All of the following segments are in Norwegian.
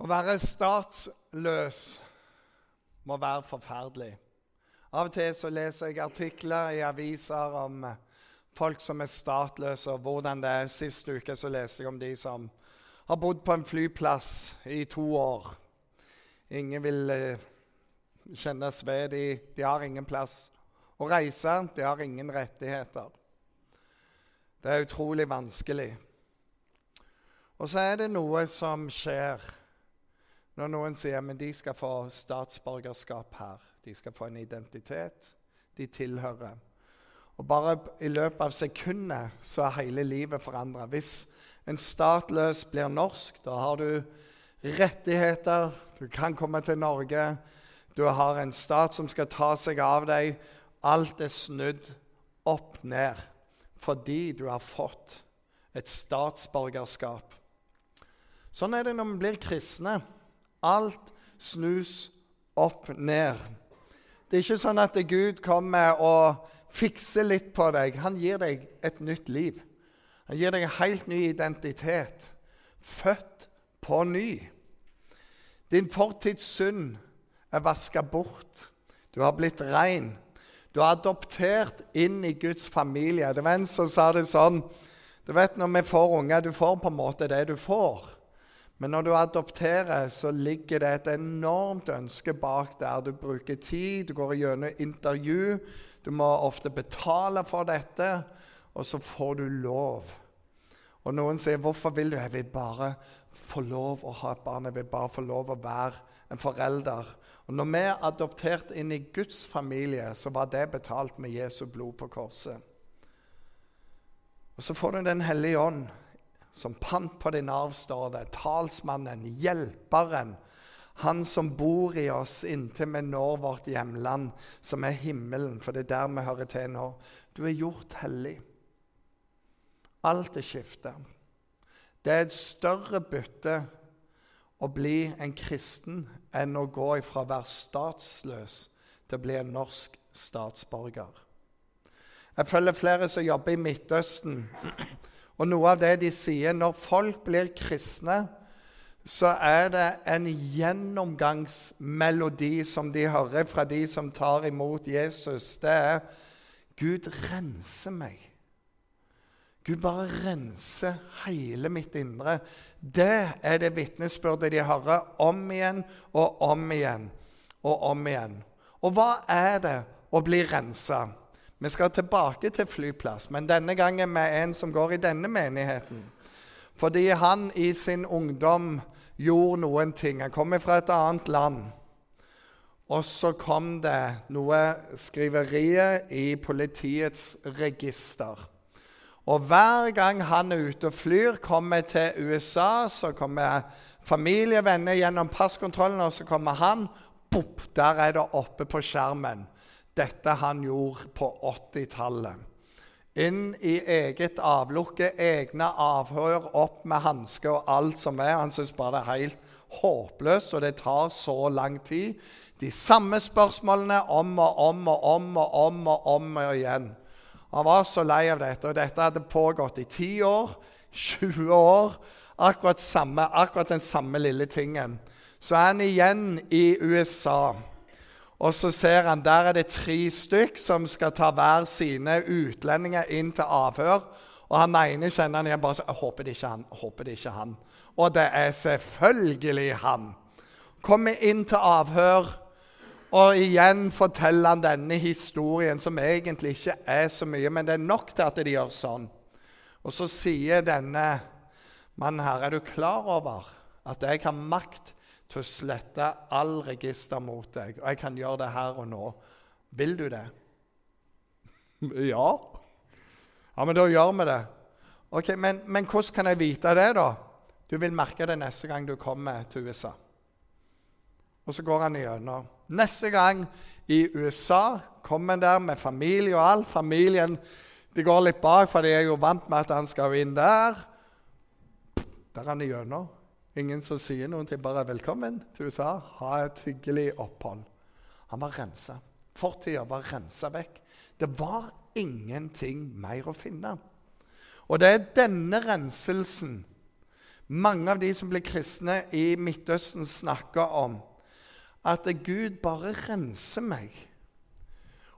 Å være statsløs må være forferdelig. Av og til så leser jeg artikler i aviser om folk som er statløse, og hvordan det er. Sist uke så leste jeg om de som har bodd på en flyplass i to år. Ingen vil eh, kjennes ved. De, de har ingen plass å reise. De har ingen rettigheter. Det er utrolig vanskelig. Og så er det noe som skjer når noen sier men de skal få statsborgerskap her. De skal få en identitet. De tilhører. Og Bare i løpet av sekundet så er hele livet forandra. Hvis en statløs blir norsk, da har du rettigheter. Du kan komme til Norge. Du har en stat som skal ta seg av deg. Alt er snudd opp ned fordi du har fått et statsborgerskap. Sånn er det når vi blir kristne. Alt snus opp ned. Det er ikke sånn at Gud kommer og fikser litt på deg. Han gir deg et nytt liv. Han gir deg en helt ny identitet. Født på ny. Din fortids synd er vaska bort. Du har blitt ren. Du er adoptert inn i Guds familie. Det var en som sa det sånn Du vet når vi får unger, du får på en måte det du får. Men når du adopterer, så ligger det et enormt ønske bak der. Du bruker tid, du går gjennom intervju. Du må ofte betale for dette, og så får du lov. Og noen sier 'Hvorfor vil du?' 'Jeg vil bare få lov å ha et barn. Jeg vil bare få lov å være en forelder.' Og når vi er adoptert inn i Guds familie, så var det betalt med Jesu blod på korset. Og så får du Den hellige ånd som pant på din arv, står det. Talsmannen, hjelperen. Han som bor i oss inntil vi når vårt hjemland, som er himmelen. For det er der vi hører til nå. Du er gjort hellig. Alt er skifta. Det er et større bytte å bli en kristen enn å gå fra å være statsløs til å bli en norsk statsborger. Jeg følger flere som jobber i Midtøsten. Og noe av det de sier når folk blir kristne, så er det en gjennomgangsmelodi som de hører fra de som tar imot Jesus. Det er Gud renser meg. Gud bare renser hele mitt indre. Det er det vitnesbyrdet de hører om igjen og om igjen og om igjen. Og hva er det å bli rensa? Vi skal tilbake til flyplass, men denne gangen med en som går i denne menigheten. Fordi han i sin ungdom gjorde noen ting. Han kom fra et annet land. Og så kom det noe skriverier i politiets register. Og hver gang han er ute og flyr, kommer til USA, så kommer familievenner gjennom passkontrollen, og så kommer han. Pop, der er det oppe på skjermen. Dette han gjorde på 80-tallet. Inn i eget avlukke, egne avhør, opp med hanske og alt som er. Han syns bare det er helt håpløst, og det tar så lang tid. De samme spørsmålene om og om og om og om og om og igjen. Han var så lei av dette, og dette hadde pågått i 10 år, 20 år. Akkurat, samme, akkurat den samme lille tingen. Så er han igjen i USA. Og så ser han der er det tre stykk som skal ta hver sine utlendinger inn til avhør. Og han ene kjenner han igjen bare så, jeg håper det ikke han, håper det ikke han. Og det er selvfølgelig han. Kommer inn til avhør. Og igjen forteller han denne historien, som egentlig ikke er så mye, men det er nok til at de gjør sånn. Og så sier denne mannen her, er du klar over at jeg har makt til å slette all register mot deg, og jeg kan gjøre det her og nå? Vil du det? Ja. Ja, men da gjør vi det. Ok, Men, men hvordan kan jeg vite det, da? Du vil merke det neste gang du kommer til USA. Og så går han igjennom. Neste gang i USA kommer han der med familie og alt. Familien de går litt bak, for de er jo vant med at han skal inn der. Der er han igjennom. Ingen som sier noen ting, Bare 'velkommen til USA'. Ha et hyggelig opphold. Han var rensa. Fortida var rensa vekk. Det var ingenting mer å finne. Og det er denne renselsen mange av de som blir kristne i Midtøsten, snakker om at Gud bare renser meg.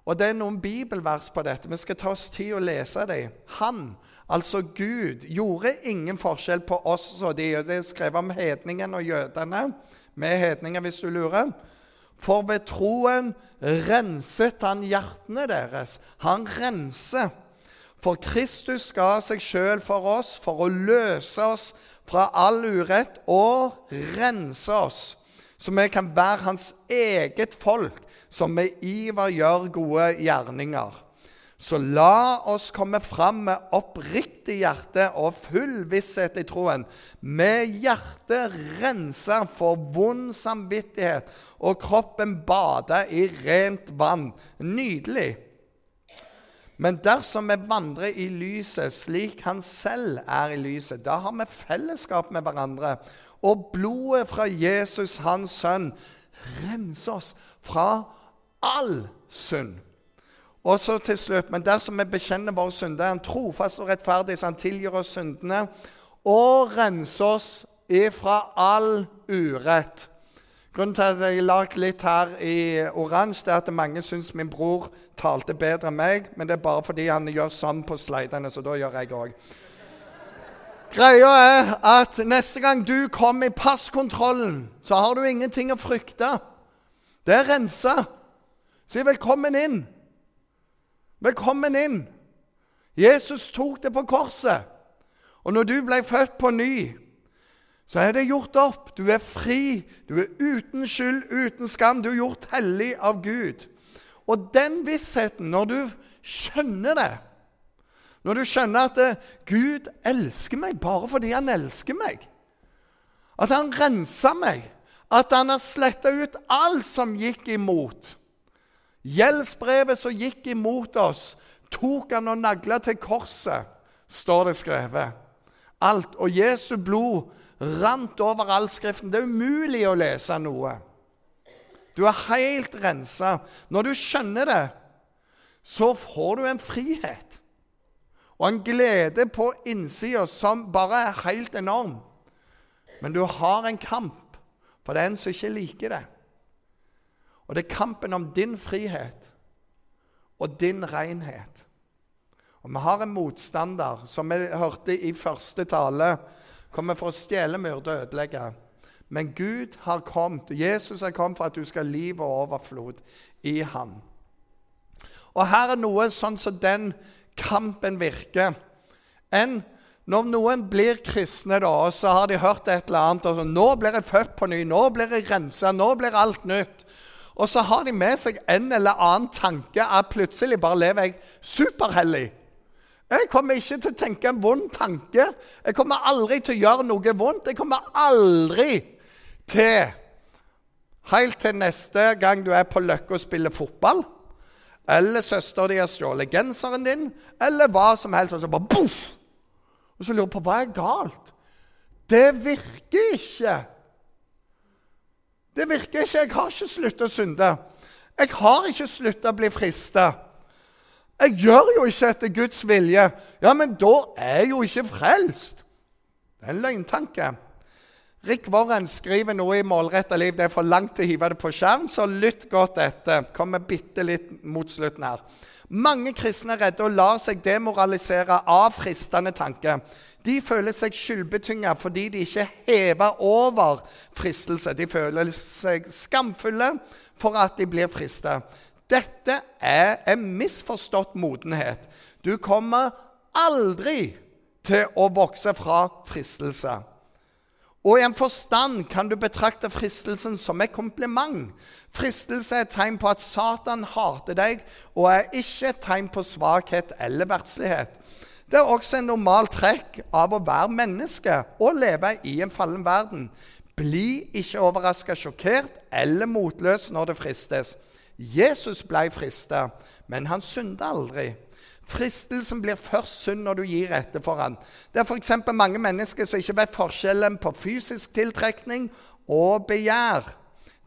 Og Det er noen bibelvers på dette. Vi skal ta oss tid å lese dem. Han, altså Gud, gjorde ingen forskjell på oss og de. Det er skrevet om hedningen og jødene. Er hedninger, hvis du lurer. For ved troen renset han hjertene deres. Han renser. For Kristus ga seg sjøl for oss for å løse oss fra all urett og rense oss, så vi kan være hans eget folk som med iver gjør gode gjerninger. Så la oss komme fram med oppriktig hjerte og full visshet i troen, med hjertet rensa for vond samvittighet og kroppen bada i rent vann. Nydelig. Men dersom vi vandrer i lyset slik han selv er i lyset, da har vi fellesskap med hverandre. Og blodet fra Jesus, hans sønn, renser oss fra all synd. Og så til slutt, Men dersom vi bekjenner våre synder, er han trofast og rettferdig, så han tilgir oss syndene og renser oss ifra all urett. Grunnen til at jeg har litt her i oransje, er at mange syns min bror talte bedre enn meg, men det er bare fordi han gjør sånn på slidene, så da gjør jeg òg. Greia er at neste gang du kommer i passkontrollen, så har du ingenting å frykte. Det er rensa. Si velkommen inn. Velkommen inn. Jesus tok det på korset. Og når du ble født på ny, så er det gjort opp. Du er fri. Du er uten skyld, uten skam. Du er gjort hellig av Gud. Og den vissheten, når du skjønner det Når du skjønner at eh, Gud elsker meg bare fordi han elsker meg At han renser meg, at han har sletta ut alt som gikk imot Gjeldsbrevet som gikk imot oss, tok han og nagla til korset, står det skrevet. Alt. Og Jesu blod rant over all Skriften. Det er umulig å lese noe. Du er helt rensa. Når du skjønner det, så får du en frihet og en glede på innsida som bare er helt enorm. Men du har en kamp, for det er en som ikke liker det. Og det er kampen om din frihet og din renhet. Og vi har en motstander, som vi hørte i første tale, kommer for å stjele, myrde og ødelegge. Men Gud har kommet, Jesus har kommet for at du skal ha liv og overflod i ham. Og her er noe sånn som den kampen virker. En, når noen blir kristne, da, og så har de hørt et eller annet og så, 'Nå blir jeg født på ny. Nå blir jeg rensa. Nå blir alt nytt.' Og så har de med seg en eller annen tanke at plutselig bare lever jeg superhellig. Jeg kommer ikke til å tenke en vond tanke. Jeg kommer aldri til å gjøre noe vondt. Jeg kommer aldri til Helt til neste gang du er på Løkka og spiller fotball, eller søster di har stjålet genseren din, eller hva som helst, og så bare boff! Og så lurer du på hva er galt. Det virker ikke. Det virker ikke. Jeg har ikke sluttet å synde. Jeg har ikke sluttet å bli frista. Jeg gjør jo ikke etter Guds vilje. Ja, men da er jeg jo ikke frelst. Det er en løgntanke. Rick Warren skriver noe i Målretta liv. Det er for langt til å hive det på skjerm, så lytt godt etter. Kommer bitte litt mot slutten her. Mange kristne er redde og lar seg demoralisere av fristende tanker. De føler seg skyldbetynga fordi de ikke hever over fristelse. De føler seg skamfulle for at de blir frista. Dette er en misforstått modenhet. Du kommer aldri til å vokse fra fristelse. Og i en forstand kan du betrakte fristelsen som et kompliment. Fristelse er et tegn på at Satan hater deg, og er ikke et tegn på svakhet eller verdslighet. Det er også en normal trekk av å være menneske og leve i en fallen verden. Bli ikke overraska, sjokkert eller motløs når det fristes. Jesus ble frista, men han synda aldri. Fristelsen blir først synd når du gir etter for han. Det er f.eks. mange mennesker som ikke vet forskjellen på fysisk tiltrekning og begjær.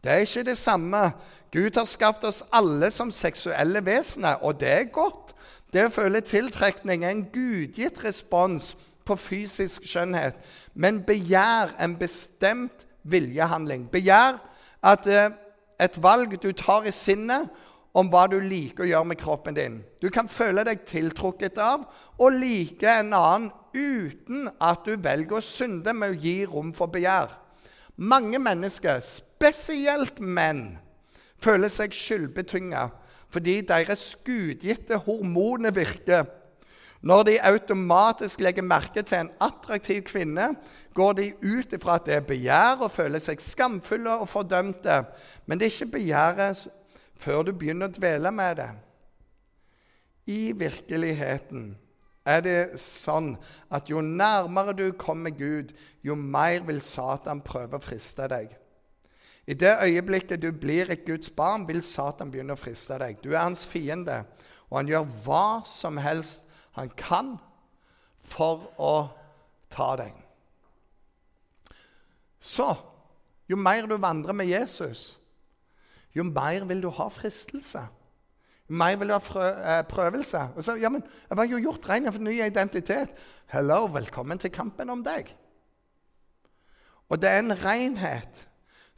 Det er ikke det samme. Gud har skapt oss alle som seksuelle vesener, og det er godt. Det å føle tiltrekning er en gudgitt respons på fysisk skjønnhet, men begjær en bestemt viljehandling. Begjær at eh, et valg du tar i sinnet om hva du liker å gjøre med kroppen din. Du kan føle deg tiltrukket av og like en annen uten at du velger å synde med å gi rom for begjær. Mange mennesker, spesielt menn, føler seg skyldbetynga fordi deres gudgitte hormoner virker. Når de automatisk legger merke til en attraktiv kvinne, går de ut ifra at det er begjær og føler seg skamfulle og fordømte. Men det er ikke begjæret før du begynner å dvele med det. I virkeligheten er det sånn at jo nærmere du kommer Gud, jo mer vil Satan prøve å friste deg. I det øyeblikket du blir et Guds barn, vil Satan begynne å friste deg. Du er hans fiende, og han gjør hva som helst han kan for å ta deg. Så jo mer du vandrer med Jesus, jo mer vil du ha fristelse Jo mer vil du ha eh, prøvelse. Og så, ja, men Jeg var jo gjort ren for ny identitet. Hello, velkommen til kampen om deg. Og det er en renhet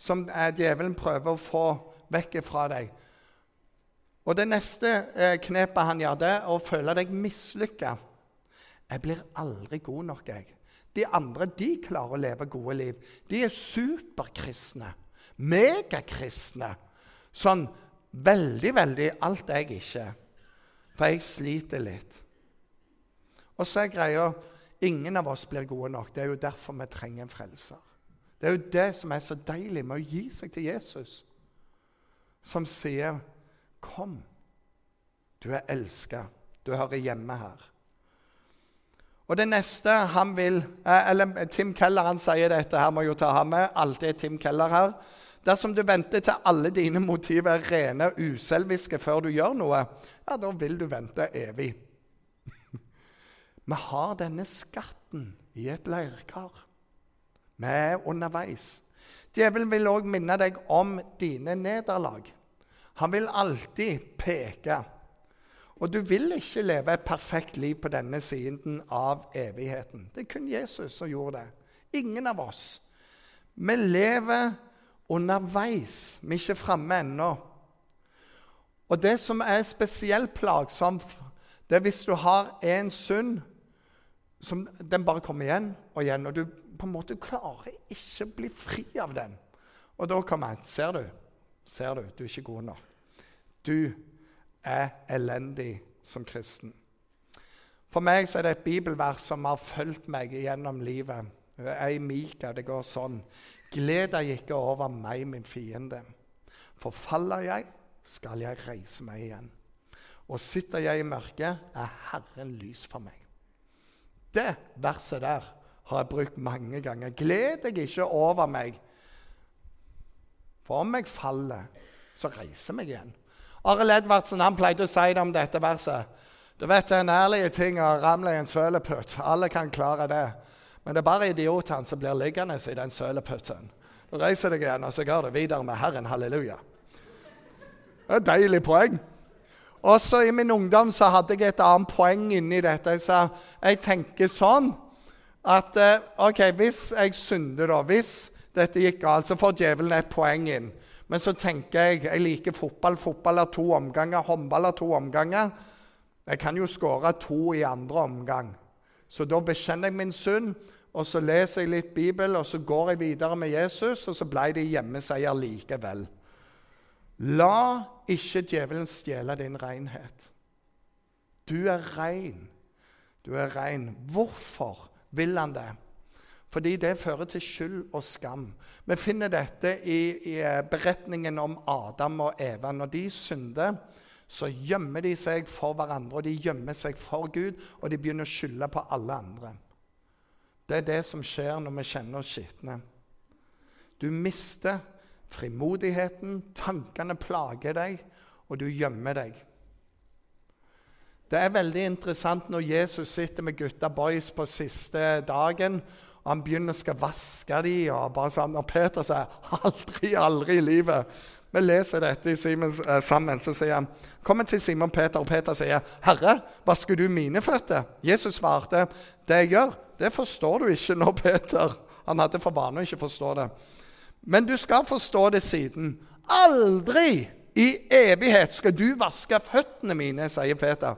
som eh, djevelen prøver å få vekk fra deg. Og det neste eh, knepet han gjør, det er å føle deg mislykka. Jeg blir aldri god nok, jeg. De andre de klarer å leve gode liv. De er superkristne. Megakristne. Sånn Veldig, veldig alt er jeg ikke. For jeg sliter litt. Og så er greia ingen av oss blir gode nok. Det er jo derfor vi trenger en frelser. Det er jo det som er så deilig med å gi seg til Jesus, som sier, 'Kom, du er elska. Du hører hjemme her.' Og det neste han vil eh, eller Tim Keller han sier dette, her må jo ta ham med. Alltid er Tim Keller her. Dersom du venter til alle dine motiver er rene og uselviske før du gjør noe, ja, da vil du vente evig. Vi har denne skatten i et leirkar. Vi er underveis. Djevelen vil òg minne deg om dine nederlag. Han vil alltid peke. Og du vil ikke leve et perfekt liv på denne siden av evigheten. Det er kun Jesus som gjorde det. Ingen av oss. Vi lever underveis. Vi er ikke framme ennå. Og det som er spesielt plagsomt, det er hvis du har en synd som den bare kommer igjen og igjen, og du på en måte klarer ikke å bli fri av den. Og da kommer jeg Ser du? Ser du? Du er ikke god nok. Du er elendig som kristen. For meg er det et bibelvers som har fulgt meg gjennom livet. Det er i Mika. Det går sånn. Gled deg ikke over meg, min fiende. For faller jeg, skal jeg reise meg igjen. Og sitter jeg i mørket, er Herren lys for meg. Det verset der har jeg brukt mange ganger. Gled deg ikke over meg. For om jeg faller, så reiser jeg meg igjen. Arild Edvardsen han pleide å si det om dette verset. Du vet, en ærlig ting å ramle i en sølepytt. Alle kan klare det. Men det er bare idiotene som blir liggende i den sølepytten. Du reiser deg igjen, og så går det videre med Herren. Halleluja. Det er et deilig poeng. Også i min ungdom så hadde jeg et annet poeng inni dette. Jeg sa jeg tenker sånn at eh, OK, hvis jeg synder, da, hvis dette gikk galt, så får djevelen et poeng inn. Men så tenker jeg jeg liker fotball. Fotball er to omganger, håndball er to omganger. Jeg kan jo skåre to i andre omgang. Så da bekjenner jeg min synd, og så leser jeg litt Bibel, og så går jeg videre med Jesus, og så ble det hjemmeseier likevel. La ikke djevelen stjele din renhet. Du er ren. Du er ren. Hvorfor vil han det? Fordi det fører til skyld og skam. Vi finner dette i, i eh, beretningen om Adam og Eva. Når de synder, så gjemmer de seg for hverandre, og de gjemmer seg for Gud, og de begynner å skylde på alle andre. Det er det som skjer når vi kjenner oss skitne. Du mister frimodigheten, tankene plager deg, og du gjemmer deg. Det er veldig interessant når Jesus sitter med gutta boys på siste dagen, han begynner å skal vaske dem, og bare sånn, og Peter sier 'aldri, aldri i livet'. Vi leser dette Simon, eh, sammen. Så sier han, kommer til Simon Peter, og Peter sier, 'Herre, vasker du mine føtter?' Jesus svarte, 'Det jeg gjør, Det forstår du ikke nå, Peter. Han hadde for vane å ikke forstå det. Men du skal forstå det siden. Aldri i evighet skal du vaske føttene mine, sier Peter.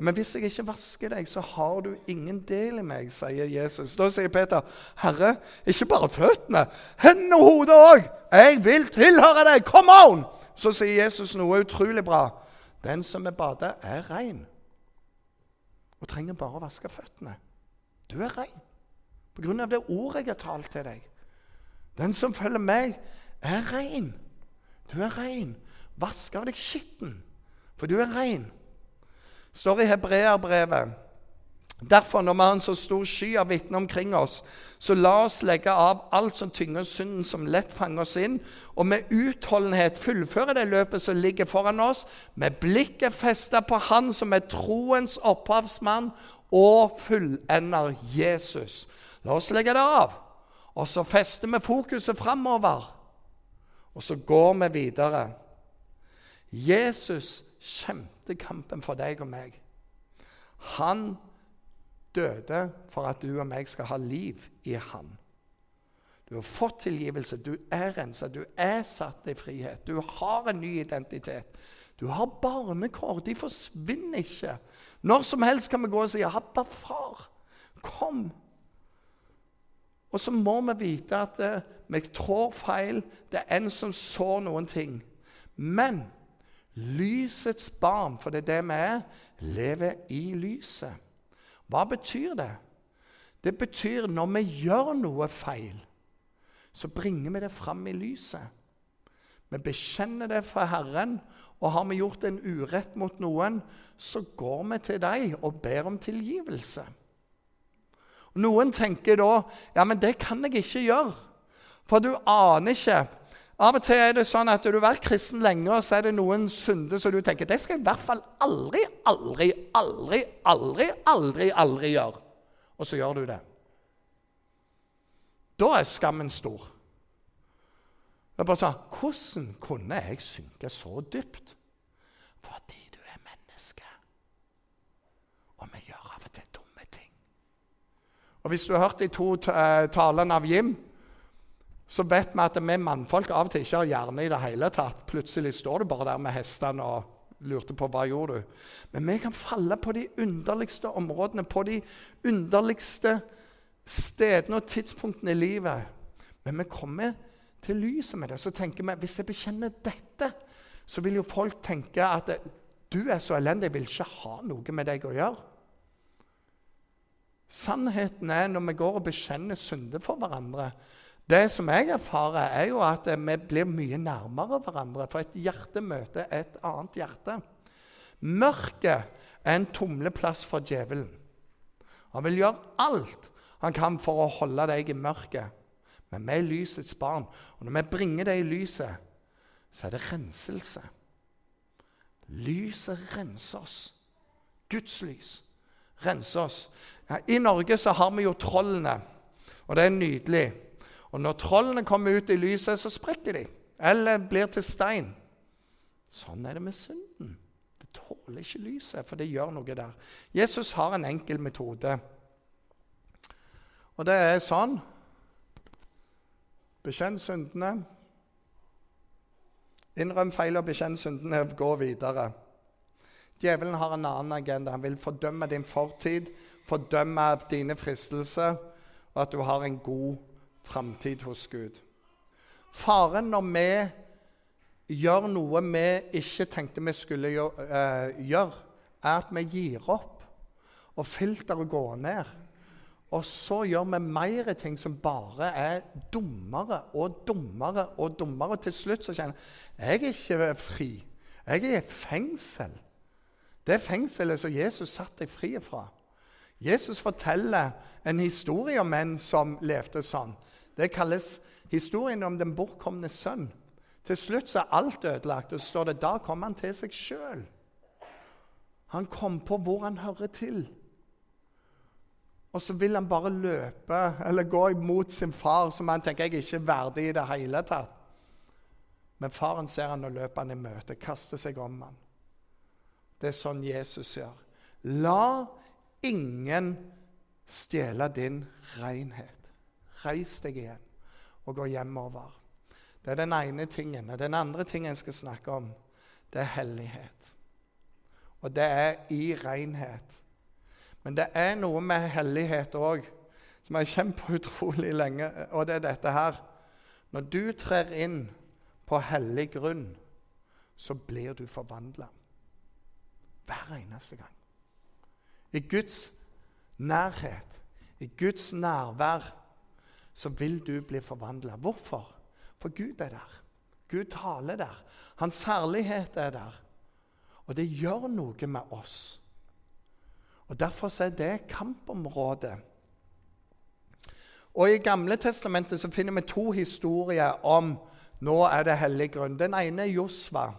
Men hvis jeg ikke vasker deg, så har du ingen del i meg, sier Jesus. Da sier Peter, Herre, ikke bare føttene, hendene og hodet òg. Jeg vil tilhøre deg. Come on! Så sier Jesus noe utrolig bra. Den som er badet, er rein. Og trenger bare å vaske føttene. Du er rein på grunn av det ordet jeg har talt til deg. Den som følger meg, er rein. Du er rein. Vask av deg skitten, for du er rein står i Hebreerbrevet. Derfor, når vi har en så stor sky av vitner omkring oss, så la oss legge av alt som tynger synden som lett fanger oss inn, og med utholdenhet fullføre det løpet som ligger foran oss, med blikket festa på Han som er troens opphavsmann og fullender Jesus. La oss legge det av, og så fester vi fokuset framover. Og så går vi videre. Jesus kjempet kampen for deg og meg. Han døde for at du og meg skal ha liv i ham. Du har fått tilgivelse, du er rensa, du er satt i frihet. Du har en ny identitet. Du har barnekår. De forsvinner ikke. Når som helst kan vi gå og si 'Abba, far, kom'. Og så må vi vite at eh, vi trår feil. Det er en som sår noen ting. Men Lysets barn, for det er det vi er, lever i lyset. Hva betyr det? Det betyr når vi gjør noe feil, så bringer vi det fram i lyset. Vi bekjenner det for Herren, og har vi gjort en urett mot noen, så går vi til deg og ber om tilgivelse. Noen tenker da ja, men det kan jeg ikke gjøre, for du aner ikke av og til er det sånn at du har vært kristen lenge, og så er det noen synder som du tenker det skal jeg i hvert fall aldri, aldri, aldri, aldri, aldri, aldri gjøre. Og så gjør du det. Da er skammen stor. Er bare sånn Hvordan kunne jeg synke så dypt? Fordi du er menneske. Og vi gjør av og til dumme ting. Og Hvis du har hørt de to eh, talene av Jim så vet vi at vi mannfolk av og til ikke har hjerne i det hele tatt. Plutselig står du bare der med hestene og lurte på hva gjorde du. Men vi kan falle på de underligste områdene, på de underligste stedene og tidspunktene i livet. Men vi kommer til lyset med det. Så tenker vi hvis jeg bekjenner dette, så vil jo folk tenke at du er så elendig, jeg vil ikke ha noe med deg å gjøre. Sannheten er når vi går og bekjenner synder for hverandre, det som jeg erfarer, er jo at vi blir mye nærmere hverandre. For et hjerte møter et annet hjerte. Mørket er en tumleplass for djevelen. Han vil gjøre alt han kan for å holde deg i mørket. Men vi er lysets barn, og når vi bringer det i lyset, så er det renselse. Lyset renser oss. Guds lys renser oss. Ja, I Norge så har vi jo trollene, og det er nydelig. Og når trollene kommer ut i lyset, så sprekker de. Eller blir til stein. Sånn er det med synden. Det tåler ikke lyset, for det gjør noe der. Jesus har en enkel metode. Og det er sånn Bekjenn syndene. Innrøm feil og bekjenn syndene. Gå videre. Djevelen har en annen agenda. Han vil fordømme din fortid, fordømme dine fristelser, og at du har en god framtid hos Gud. Faren når vi gjør noe vi ikke tenkte vi skulle gjøre, er at vi gir opp, og filteret går ned. Og så gjør vi mer ting som bare er dummere og dummere og dummere. Og til slutt så kjenner jeg jeg er ikke fri. Jeg er i fengsel. Det fengselet som Jesus satte deg fri fra. Jesus forteller en historie om en som levde sånn. Det kalles historien om den bortkomne sønn. Til slutt så er alt ødelagt, og så står det da kom han til seg sjøl. Han kom på hvor han hører til. Og så vil han bare løpe eller gå imot sin far, som han tenker jeg er verdig i det hele tatt. Men faren ser han og løper han i møte, kaster seg om han. Det er sånn Jesus gjør. La ingen stjele din renhet. Reis deg igjen og gå hjemover. Det er den ene tingen. Og den andre tingen jeg skal snakke om, det er hellighet. Og det er i renhet. Men det er noe med hellighet òg som jeg har på utrolig lenge, og det er dette her. Når du trer inn på hellig grunn, så blir du forvandla. Hver eneste gang. I Guds nærhet, i Guds nærvær, så vil du bli forvandla. Hvorfor? For Gud er der. Gud taler der. Hans herlighet er der. Og det gjør noe med oss. Og Derfor er det kampområdet. Og I Gamle testamentet så finner vi to historier om nå er det hellig grunn. Den ene er Josva.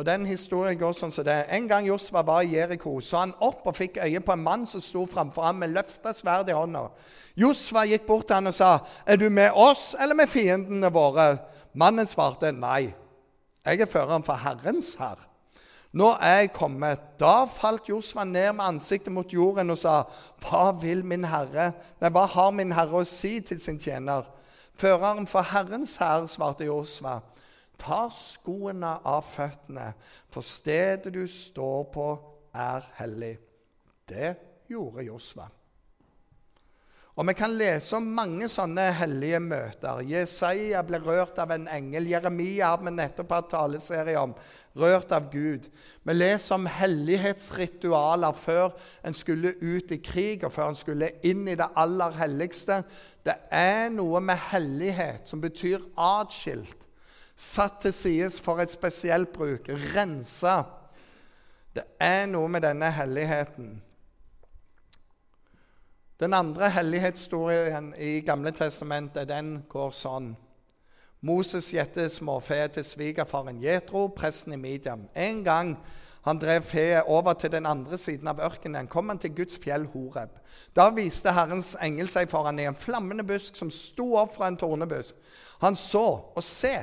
Og den historien går sånn som det. En gang Josfa var i Jeriko, så han opp og fikk øye på en mann som sto framfor ham med løfta sverd i hånda. Josfa gikk bort til han og sa, 'Er du med oss eller med fiendene våre?' Mannen svarte, 'Nei, jeg er føreren for Herrens herr.' Nå er jeg kommet. Da falt Josfa ned med ansiktet mot jorden og sa, 'Hva vil min herre? Nei, hva har min herre å si til sin tjener?' Føreren for Herrens herr, svarte Josva, Ta skoene av føttene, for stedet du står på, er hellig. Det gjorde Josva. Og Vi kan lese om mange sånne hellige møter. Jesaja ble rørt av en engel. Jeremia har vi nettopp hatt taleserie om. Rørt av Gud. Vi leser om hellighetsritualer før en skulle ut i krig, og før en skulle inn i det aller helligste. Det er noe med hellighet som betyr atskilt satt til side for et spesielt bruk, rensa. Det er noe med denne helligheten. Den andre hellighetshistorien i Gamle testamentet den går sånn. Moses gjette småfe til svigerfaren Jetro, presten i Midian. En gang han drev fe over til den andre siden av ørkenen, kom han til Guds fjell Horeb. Da viste Herrens engel seg foran i en flammende busk som sto opp fra en tornebusk. Han så, og se,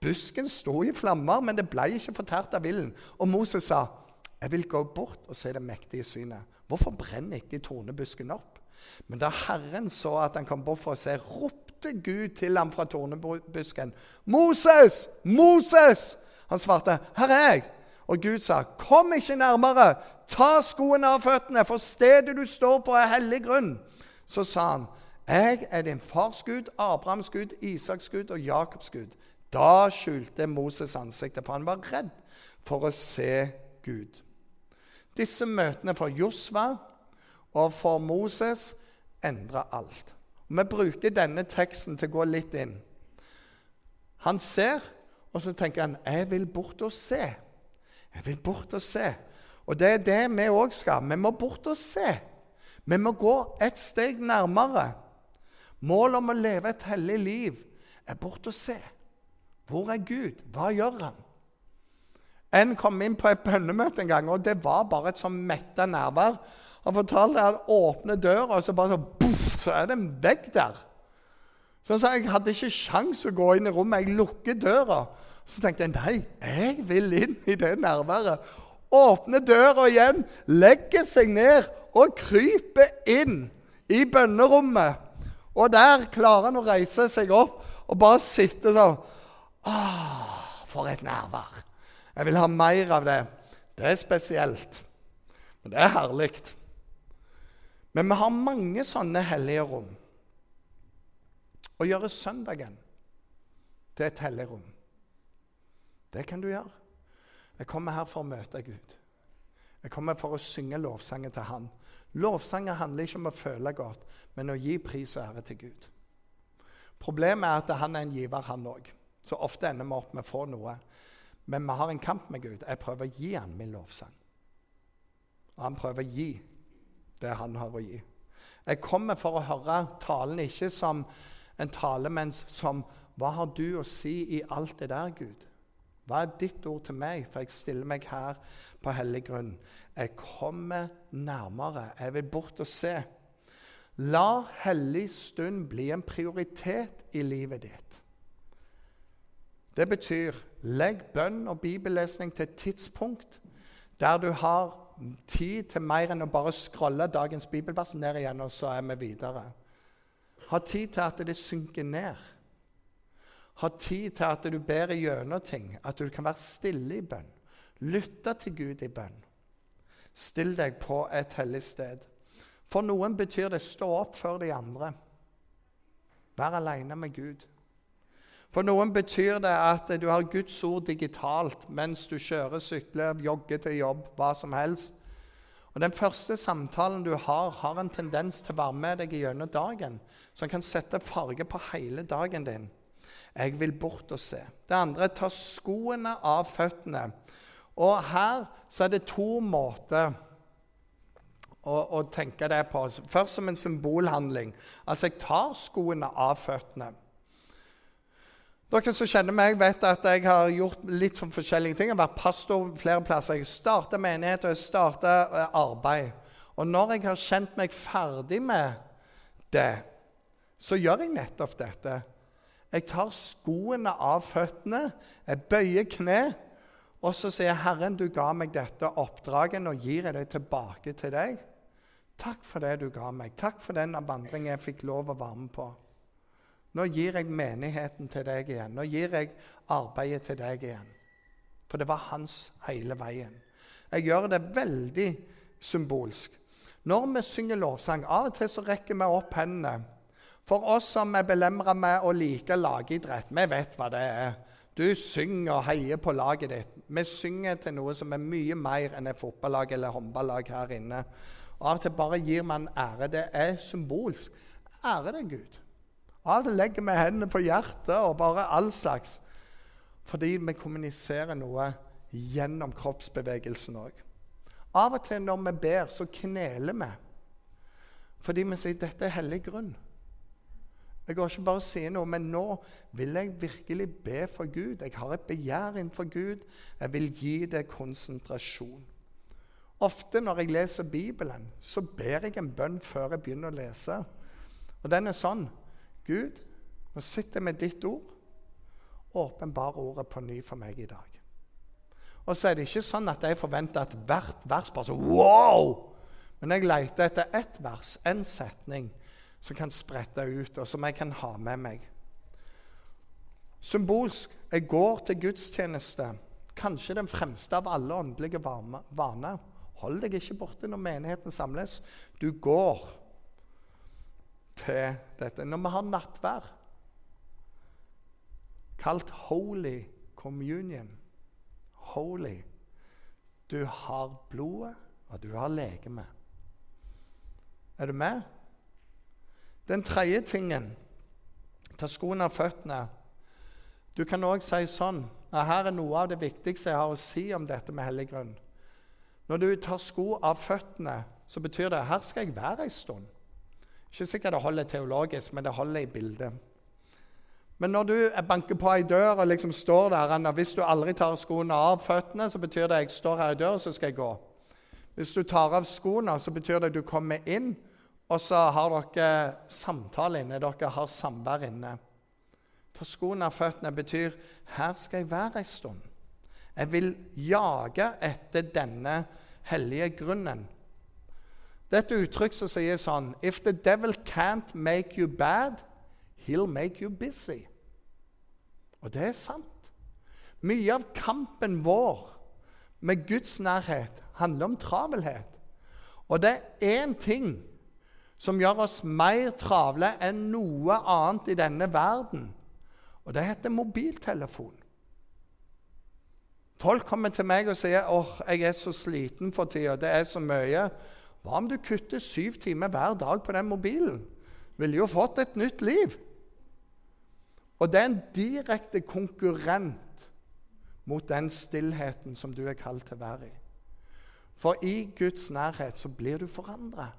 Busken sto i flammer, men det ble ikke fortært av vilden. Og Moses sa, 'Jeg vil gå bort og se det mektige synet.' Hvorfor brenner ikke tornebusken opp? Men da Herren så at han kom bort for å se, ropte Gud til ham fra tornebusken. 'Moses! Moses!' Han svarte, 'Her er jeg.' Og Gud sa, 'Kom ikke nærmere. Ta skoene av føttene, for stedet du står på, er hellig grunn.' Så sa han, 'Jeg er din fars Gud, Abrahams Gud, Isaks Gud og Jakobs Gud.' Da skjulte Moses ansiktet, for han var redd for å se Gud. Disse møtene for Josva og for Moses endra alt. Vi bruker denne teksten til å gå litt inn. Han ser, og så tenker han 'Jeg vil bort og se'. Jeg vil bort og se. Og det er det vi òg skal. Vi må bort og se. Vi må gå et steg nærmere. Målet om å leve et hellig liv er bort og se. Hvor er Gud? Hva gjør han? En kom inn på et bønnemøte en gang, og det var bare et sånn metta nærvær. Han fortalte at han åpner døra, og så bare så, buff, så er det en vegg der. Så han sa jeg hadde ikke sjans å gå inn i rommet. Jeg lukker døra. Så tenkte jeg nei, jeg vil inn i det nærværet. Åpner døra igjen, legger seg ned og kryper inn i bønnerommet. Og der klarer han å reise seg opp og bare sitte sånn. Åh, for et nærvær! Jeg vil ha mer av det. Det er spesielt. Men det er herlig. Men vi har mange sånne hellige rom. Å gjøre søndagen til et hellig rom, det kan du gjøre. Jeg kommer her for å møte Gud. Jeg kommer for å synge lovsanger til Han. Lovsanger handler ikke om å føle godt, men å gi pris og ære til Gud. Problemet er at han er en giver, han òg. Så ofte ender vi opp med å få noe. Men vi har en kamp med Gud. Jeg prøver å gi han min lovsang. Og han prøver å gi det han har å gi. Jeg kommer for å høre talen ikke som en tale, men som Hva har du å si i alt det der, Gud? Hva er ditt ord til meg? For jeg stiller meg her på hellig grunn. Jeg kommer nærmere. Jeg vil bort og se. La hellig stund bli en prioritet i livet ditt. Det betyr legg bønn og bibellesning til et tidspunkt der du har tid til mer enn å bare scrolle dagens bibelvers ned igjen, og så er vi videre. Ha tid til at det synker ned. Ha tid til at du ber gjennom ting, at du kan være stille i bønn. Lytte til Gud i bønn. Still deg på et hellig sted. For noen betyr det stå opp før de andre. Vær alene med Gud. For noen betyr det at du har Guds ord digitalt mens du kjører, sykler, jogger til jobb, hva som helst. Og Den første samtalen du har, har en tendens til å være med deg gjennom dagen, som kan sette farge på hele dagen din. Jeg vil bort og se. Det andre ta skoene av føttene. Og her så er det to måter å, å tenke det på. Først som en symbolhandling. Altså, jeg tar skoene av føttene. Dere som kjenner meg, vet at jeg har gjort litt sånn forskjellige ting. Jeg har vært pastor flere plasser. Jeg starta menighet og jeg starta eh, arbeid. Og når jeg har kjent meg ferdig med det, så gjør jeg nettopp dette. Jeg tar skoene av føttene, jeg bøyer kne, og så sier jeg, 'Herren, du ga meg dette oppdraget, nå gir jeg det tilbake til deg.' Takk for det du ga meg. Takk for den vandringen jeg fikk lov å være med på. Nå gir jeg menigheten til deg igjen. Nå gir jeg arbeidet til deg igjen. For det var hans hele veien. Jeg gjør det veldig symbolsk. Når vi synger lovsang, av og til så rekker vi opp hendene. For oss som er belemra med å like lagidrett, vi vet hva det er. Du synger og heier på laget ditt. Vi synger til noe som er mye mer enn et fotballag eller håndballag her inne. Og Av og til bare gir man ære. Det er symbolsk. Ære deg, Gud. Av og legger vi hendene på hjertet og bare all slags. Fordi vi kommuniserer noe gjennom kroppsbevegelsen òg. Av og til når vi ber, så kneler vi. Fordi vi sier dette er hellig grunn. Jeg går ikke bare og sier noe, men nå vil jeg virkelig be for Gud. Jeg har et begjær innenfor Gud. Jeg vil gi det konsentrasjon. Ofte når jeg leser Bibelen, så ber jeg en bønn før jeg begynner å lese. Og den er sånn Gud, nå sitter jeg med ditt ord. Åpenbar ordet på ny for meg i dag. Og så er det ikke sånn at jeg forventer at hvert vers bare så wow! Men jeg leter etter ett vers, en setning, som kan sprette ut, og som jeg kan ha med meg. Symbolsk jeg går til gudstjeneste, kanskje den fremste av alle åndelige vaner. Hold deg ikke borte når menigheten samles. Du går til dette. Når vi har nattvær, kalt Holy Communion Holy Du har blodet, og du har legemet. Er du med? Den tredje tingen Ta skoene av føttene. Du kan òg si sånn at Her er noe av det viktigste jeg har å si om dette med hellig grunn. Når du tar sko av føttene, så betyr det her skal jeg være ei stund. Ikke sikkert det holder teologisk, men det holder i bildet. Men når du banker på ei dør og liksom står der Hvis du aldri tar skoene av føttene, så betyr det at jeg står her i døra, så skal jeg gå. Hvis du tar av skoene, så betyr det at du kommer inn, og så har dere samtale inne. Dere har samvær inne. Ta skoene av føttene betyr her skal jeg være ei stund. Jeg vil jage etter denne hellige grunnen. Det er et uttrykk som sier sånn If the devil can't make you bad, he'll make you busy. Og det er sant. Mye av kampen vår med Guds nærhet handler om travelhet. Og det er én ting som gjør oss mer travle enn noe annet i denne verden, og det heter mobiltelefon. Folk kommer til meg og sier åh, jeg er så sliten for tida, det er så mye. Hva om du kutter syv timer hver dag på den mobilen? Ville jo fått et nytt liv. Og det er en direkte konkurrent mot den stillheten som du er kalt til å være i. For i Guds nærhet så blir du forandra.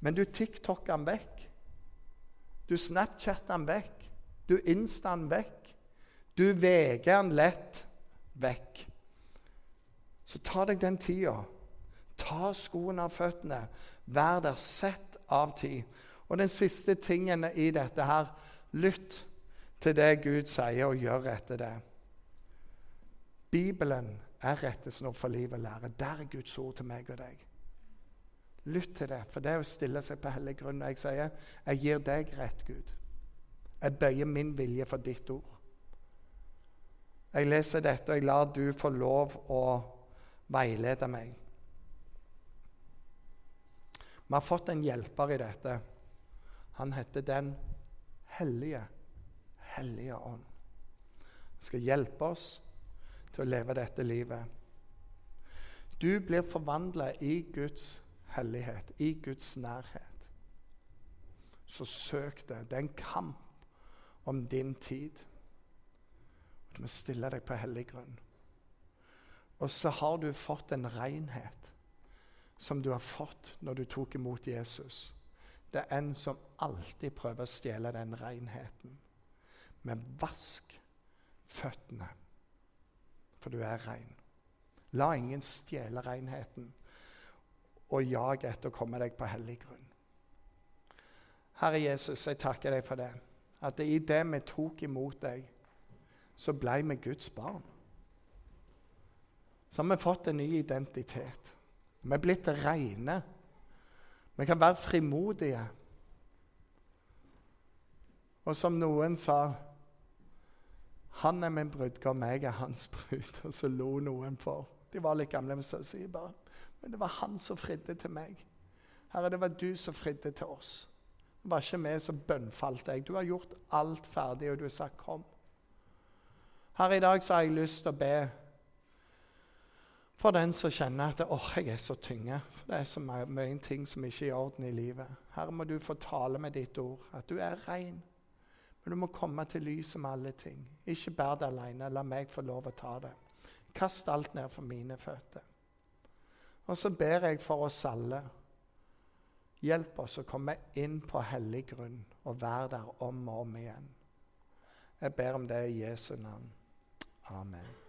Men du TikToker den vekk. Du Snapchatter den vekk. Du Insta den vekk. Du veger den lett vekk. Så ta deg den tida Ta skoene av føttene. Vær der. Sett av tid. Og den siste tingen i dette her lytt til det Gud sier, og gjør etter det. Bibelen er rettesnor for liv og lære. Der er Guds ord til meg og deg. Lytt til det, for det er å stille seg på hellig grunn. Jeg sier, jeg gir deg rett, Gud. Jeg bøyer min vilje for ditt ord. Jeg leser dette, og jeg lar du få lov å veilede meg. Vi har fått en hjelper i dette. Han heter Den hellige, hellige ånd. Han skal hjelpe oss til å leve dette livet. Du blir forvandla i Guds hellighet, i Guds nærhet. Så søk det. Det er en kamp om din tid. Du må stille deg på hellig grunn. Og så har du fått en renhet som du har fått når du tok imot Jesus. Det er en som alltid prøver å stjele den renheten. Men vask føttene, for du er ren. La ingen stjele renheten, og jag etter å komme deg på hellig grunn. Herre Jesus, jeg takker deg for det. At i det vi tok imot deg, så ble vi Guds barn. Så har vi fått en ny identitet. Vi er blitt reine. Vi kan være frimodige. Og som noen sa Han er min brudgom, jeg er hans brud. Og så lo noen for. De var litt gamle, men så sier bare Men det var han som fridde til meg. Herre, det var du som fridde til oss. Det var ikke vi som bønnfalt deg. Du har gjort alt ferdig, og du har sagt 'kom'. Her i dag så har jeg lyst til å be for den som kjenner at oh, jeg er så tynge. For det er så mye ting som ikke er i orden i livet. Her må du få tale med ditt ord, at du er ren. Men du må komme til lyset med alle ting. Ikke bær det alene. La meg få lov å ta det. Kast alt ned for mine føtter. Og så ber jeg for oss alle. Hjelp oss å komme inn på hellig grunn og være der om og om igjen. Jeg ber om det i Jesu navn. Amen.